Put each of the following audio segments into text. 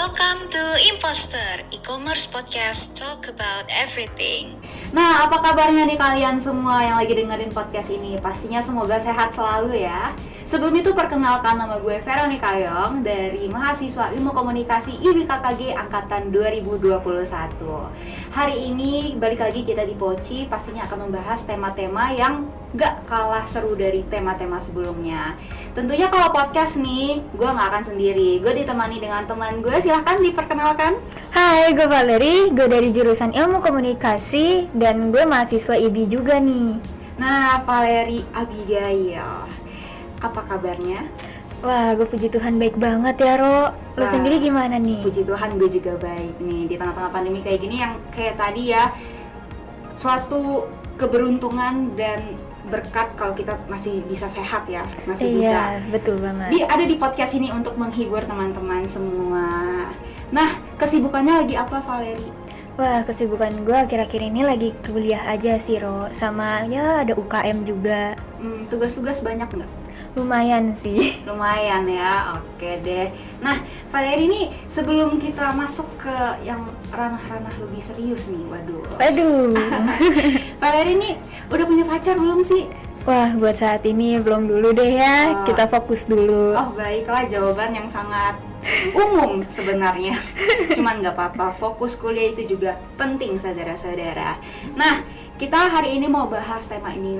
Welcome to Imposter, e-commerce podcast talk about everything. Nah, apa kabarnya nih kalian semua yang lagi dengerin podcast ini? Pastinya semoga sehat selalu ya. Sebelum itu perkenalkan nama gue Veronica Yong dari mahasiswa Ilmu Komunikasi IBKKG angkatan 2021. Hari ini balik lagi kita di Poci pastinya akan membahas tema-tema yang gak kalah seru dari tema-tema sebelumnya. Tentunya kalau podcast nih, gue gak akan sendiri. Gue ditemani dengan teman gue. Silahkan diperkenalkan. Hai, gue Valeri, gue dari jurusan Ilmu Komunikasi dan gue mahasiswa IB juga nih. Nah, Valeri Abigail, apa kabarnya? Wah, gue puji Tuhan baik banget ya, Ro. Lo Wah, sendiri gimana nih? Puji Tuhan gue juga baik nih di tengah-tengah pandemi kayak gini yang kayak tadi ya suatu keberuntungan dan berkat kalau kita masih bisa sehat ya, masih bisa Iya, betul banget. di ada di podcast ini untuk menghibur teman-teman semua. Nah, kesibukannya lagi apa Valeri? Wah, kesibukan gue akhir-akhir ini lagi kuliah aja sih, Ro. Sama ya ada UKM juga. Hmm, tugas-tugas banyak nggak? Lumayan sih. Lumayan ya, oke deh. Nah, Valeri ini sebelum kita masuk ke yang ranah-ranah lebih serius nih, waduh. Aduh. Valeri ini udah punya pacar belum sih? Wah, buat saat ini belum dulu deh ya. Oh. Kita fokus dulu. Oh baiklah, jawaban yang sangat umum sebenarnya. Cuman nggak apa-apa, fokus kuliah itu juga penting saudara-saudara. Nah, kita hari ini mau bahas tema ini.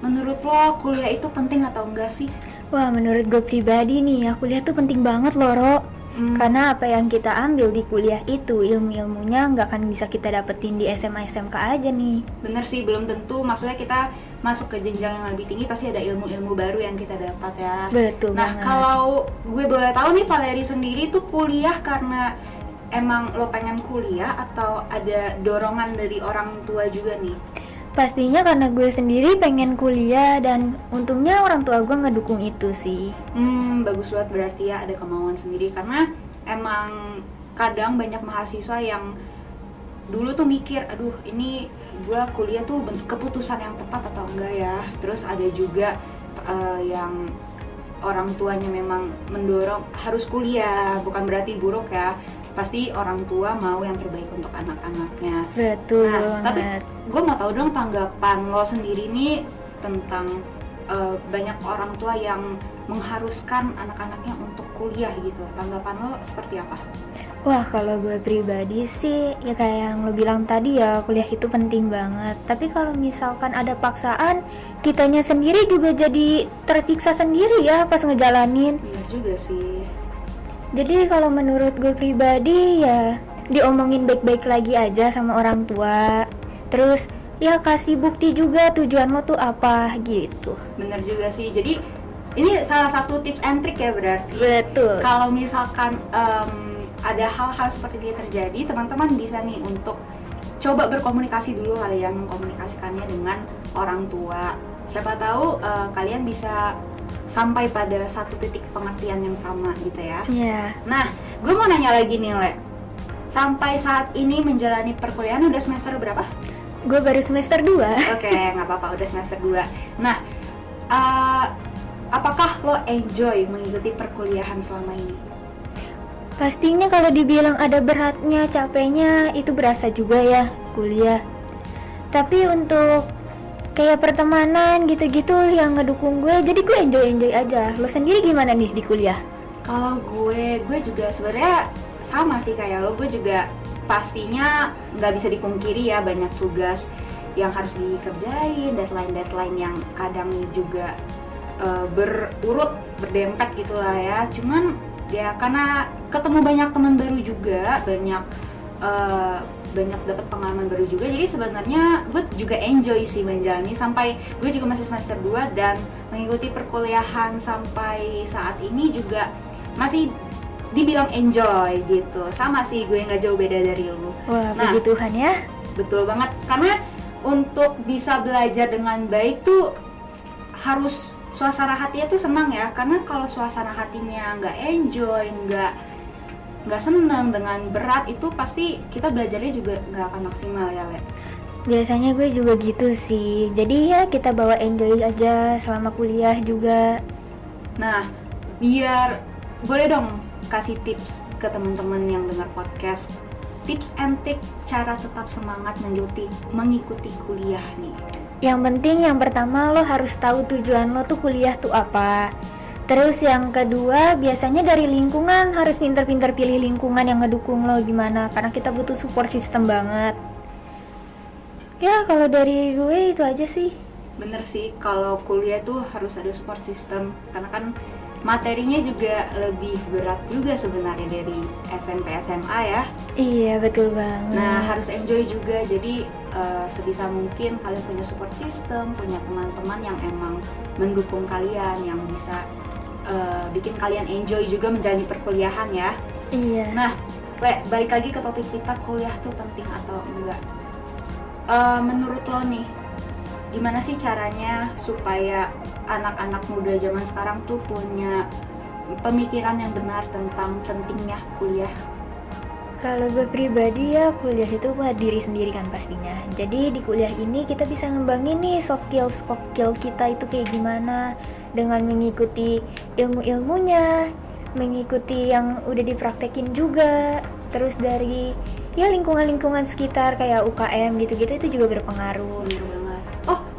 Menurut lo kuliah itu penting atau enggak sih? Wah, menurut gue pribadi nih, ya kuliah tuh penting banget loh, Ro. Hmm. Karena apa yang kita ambil di kuliah itu ilmu-ilmunya nggak akan bisa kita dapetin di SMA SMK aja nih. Bener sih, belum tentu. Maksudnya kita masuk ke jenjang yang lebih tinggi pasti ada ilmu-ilmu baru yang kita dapat ya. Betul Nah, banget. kalau gue boleh tahu nih Valeri sendiri tuh kuliah karena emang lo pengen kuliah atau ada dorongan dari orang tua juga nih? Pastinya karena gue sendiri pengen kuliah dan untungnya orang tua gue ngedukung itu sih. Hmm, bagus banget berarti ya ada kemauan sendiri karena emang kadang banyak mahasiswa yang dulu tuh mikir, aduh ini gue kuliah tuh keputusan yang tepat atau enggak ya. Terus ada juga eh, yang orang tuanya memang mendorong harus kuliah, bukan berarti buruk ya. Pasti orang tua mau yang terbaik untuk anak-anaknya. Betul Nah, tapi gue mau tahu dong tanggapan lo sendiri nih tentang eh, banyak orang tua yang mengharuskan anak-anaknya untuk kuliah gitu. Tanggapan lo seperti apa? Wah, kalau gue pribadi sih ya kayak yang lo bilang tadi ya, kuliah itu penting banget. Tapi kalau misalkan ada paksaan, kitanya sendiri juga jadi tersiksa sendiri ya pas ngejalanin. Bener juga sih. Jadi kalau menurut gue pribadi ya diomongin baik-baik lagi aja sama orang tua. Terus ya kasih bukti juga tujuan lo tuh apa gitu. Bener juga sih. Jadi ini salah satu tips and trick ya berarti. Betul. Kalau misalkan em, ada hal-hal seperti ini terjadi, teman-teman bisa nih untuk coba berkomunikasi dulu kali ya, mengkomunikasikannya dengan orang tua. Siapa tahu eh, kalian bisa sampai pada satu titik pengertian yang sama gitu ya. Ya, Nah, gue mau nanya lagi nih, Le. Sampai saat ini menjalani perkuliahan udah semester berapa? gue baru semester 2 Oke, nggak apa-apa, udah semester 2 Nah, eh, apakah lo enjoy mengikuti perkuliahan selama ini? Pastinya kalau dibilang ada beratnya, capeknya itu berasa juga ya kuliah. Tapi untuk kayak pertemanan gitu-gitu yang ngedukung gue, jadi gue enjoy-enjoy aja. Lo sendiri gimana nih di kuliah? Kalau gue, gue juga sebenarnya sama sih kayak lo. Gue juga pastinya nggak bisa dipungkiri ya banyak tugas yang harus dikerjain, deadline-deadline yang kadang juga eh, berurut, berdempet gitulah ya. Cuman ya karena ketemu banyak teman baru juga, banyak eh, banyak dapat pengalaman baru juga. Jadi sebenarnya gue juga enjoy sih menjalani sampai gue juga masih semester 2 dan mengikuti perkuliahan sampai saat ini juga masih dibilang enjoy gitu. Sama sih gue nggak jauh beda dari lu. Wah, Nah. puji Tuhan ya. Betul banget karena untuk bisa belajar dengan baik tuh harus suasana hatinya tuh senang ya karena kalau suasana hatinya nggak enjoy nggak nggak senang dengan berat itu pasti kita belajarnya juga nggak akan maksimal ya Le. Biasanya gue juga gitu sih. Jadi ya kita bawa enjoy aja selama kuliah juga. Nah biar boleh dong kasih tips ke teman-teman yang dengar podcast tips and cara tetap semangat mengikuti mengikuti kuliah nih Yang penting yang pertama lo harus tahu tujuan lo tuh kuliah tuh apa. Terus yang kedua biasanya dari lingkungan harus pinter-pinter pilih lingkungan yang ngedukung lo gimana karena kita butuh support system banget. Ya kalau dari gue itu aja sih. bener sih kalau kuliah tuh harus ada support system karena kan materinya juga lebih berat juga sebenarnya dari SMP SMA ya Iya betul banget. Nah harus enjoy juga jadi eh, sebisa mungkin kalian punya support system, punya teman-teman yang emang mendukung kalian yang bisa eh, bikin kalian enjoy juga menjalani perkuliahan ya. iya. Nah, Le, balik lagi ke topik kita kuliah tuh penting atau enggak? Eh, menurut lo nih, gimana sih caranya supaya anak-anak muda zaman sekarang tuh punya pemikiran yang benar tentang pentingnya kuliah? Kalau gue pribadi ya kuliah itu buat diri sendiri kan pastinya. Jadi di kuliah ini kita bisa ngembangin nih soft skill soft skill kita itu kayak gimana dengan mengikuti ilmu-ilmunya, mengikuti yang udah dipraktekin juga. Terus dari ya lingkungan-lingkungan sekitar kayak UKM gitu-gitu itu juga berpengaruh.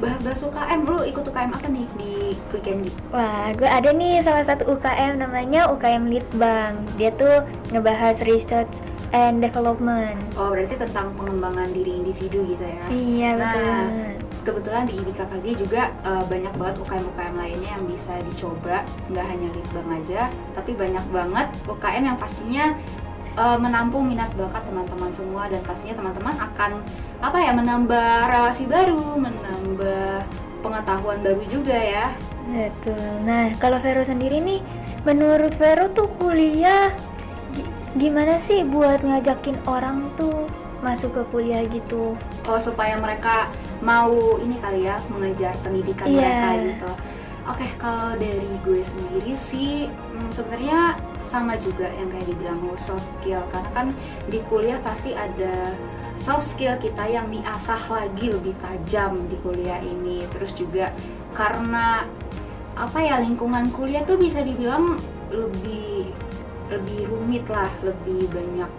Bahas-bahas UKM, lu ikut UKM apa nih di Quick Candy? Wah, gue ada nih salah satu UKM namanya UKM Litbang. Dia tuh ngebahas research and development. Oh, berarti tentang pengembangan diri individu gitu ya? Iya Nah, betul banget. Kebetulan di IBKKG juga eh, banyak banget UKM-UKM lainnya yang bisa dicoba, nggak hanya Litbang aja, tapi banyak banget UKM yang pastinya eh, menampung minat bakat teman-teman semua dan pastinya teman-teman akan apa ya menambah relasi baru, menambah pengetahuan baru juga ya. Betul. Nah, kalau Vero sendiri nih, menurut Vero tuh kuliah gi- gimana sih buat ngajakin orang tuh masuk ke kuliah gitu? Oh, supaya mereka mau ini kali ya mengejar pendidikan Iya. mereka gitu. Oke, kalau dari gue sendiri sih hmm, sebenarnya sama juga yang kayak dibilang lo soft skill karena kan di kuliah pasti ada soft skill kita yang diasah lagi lebih tajam di kuliah ini. Terus juga karena apa ya lingkungan kuliah tuh bisa dibilang lebih lebih rumit lah, lebih banyak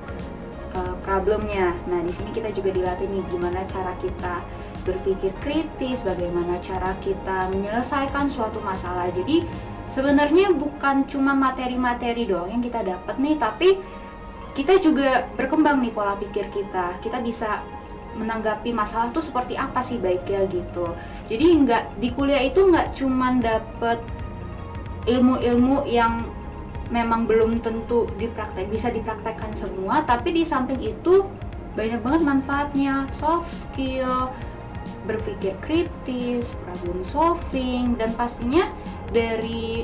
uh, problemnya. Nah, di sini kita juga dilatih nih gimana cara kita berpikir kritis, bagaimana cara kita menyelesaikan suatu masalah. Jadi sebenarnya bukan cuma materi-materi doang yang kita dapat nih, tapi kita juga berkembang nih pola pikir kita. Kita bisa menanggapi masalah tuh seperti apa sih baiknya gitu. Jadi nggak di kuliah itu nggak cuma dapet ilmu-ilmu yang memang belum tentu dipraktek bisa dipraktekkan semua tapi di samping itu banyak banget manfaatnya soft skill berpikir kritis problem solving dan pastinya dari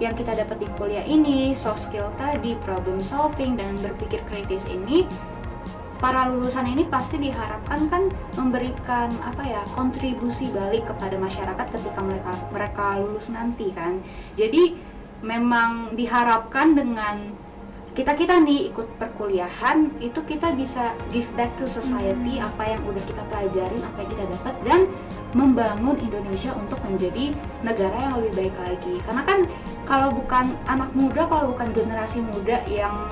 yang kita dapat di kuliah ini soft skill tadi problem solving dan berpikir kritis ini para lulusan ini pasti diharapkan kan memberikan apa ya kontribusi balik kepada masyarakat ketika mereka mereka lulus nanti kan. Jadi memang diharapkan dengan kita kita nih ikut perkuliahan itu kita bisa give back to society apa yang udah kita pelajarin apa yang kita dapat dan membangun Indonesia untuk menjadi negara yang lebih baik lagi. Karena kan kalau bukan anak muda kalau bukan generasi muda yang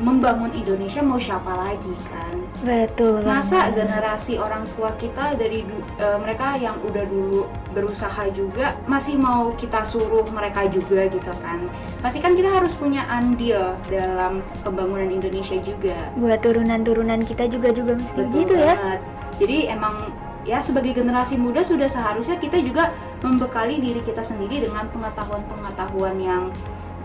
membangun Indonesia mau siapa lagi kan Betul masa banget. generasi orang tua kita dari eh, mereka yang udah dulu berusaha juga masih mau kita suruh mereka juga gitu kan pasti kan kita harus punya andil dalam pembangunan Indonesia juga buat turunan-turunan kita juga juga mesti Betul gitu ya. banget. jadi emang ya sebagai generasi muda sudah seharusnya kita juga membekali diri kita sendiri dengan pengetahuan-pengetahuan yang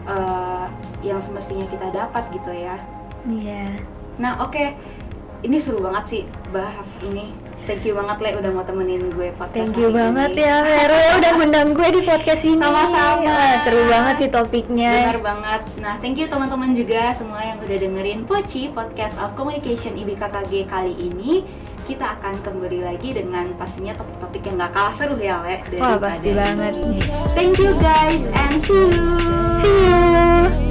eh, yang semestinya kita dapat gitu ya Iya. Nah oke, ini seru banget sih bahas ini. Thank you banget Le udah mau temenin gue podcast Thank you banget ini. ya Vero udah ngundang gue di podcast ini. Sama-sama. Seru banget sih topiknya. Benar banget. Nah, thank you teman-teman juga semua yang udah dengerin Poci Podcast of Communication IBKKG kali ini. Kita akan kembali lagi dengan pastinya topik-topik yang gak kalah seru ya Le Wah daripada pasti banget nih. Thank you guys and see you. See you.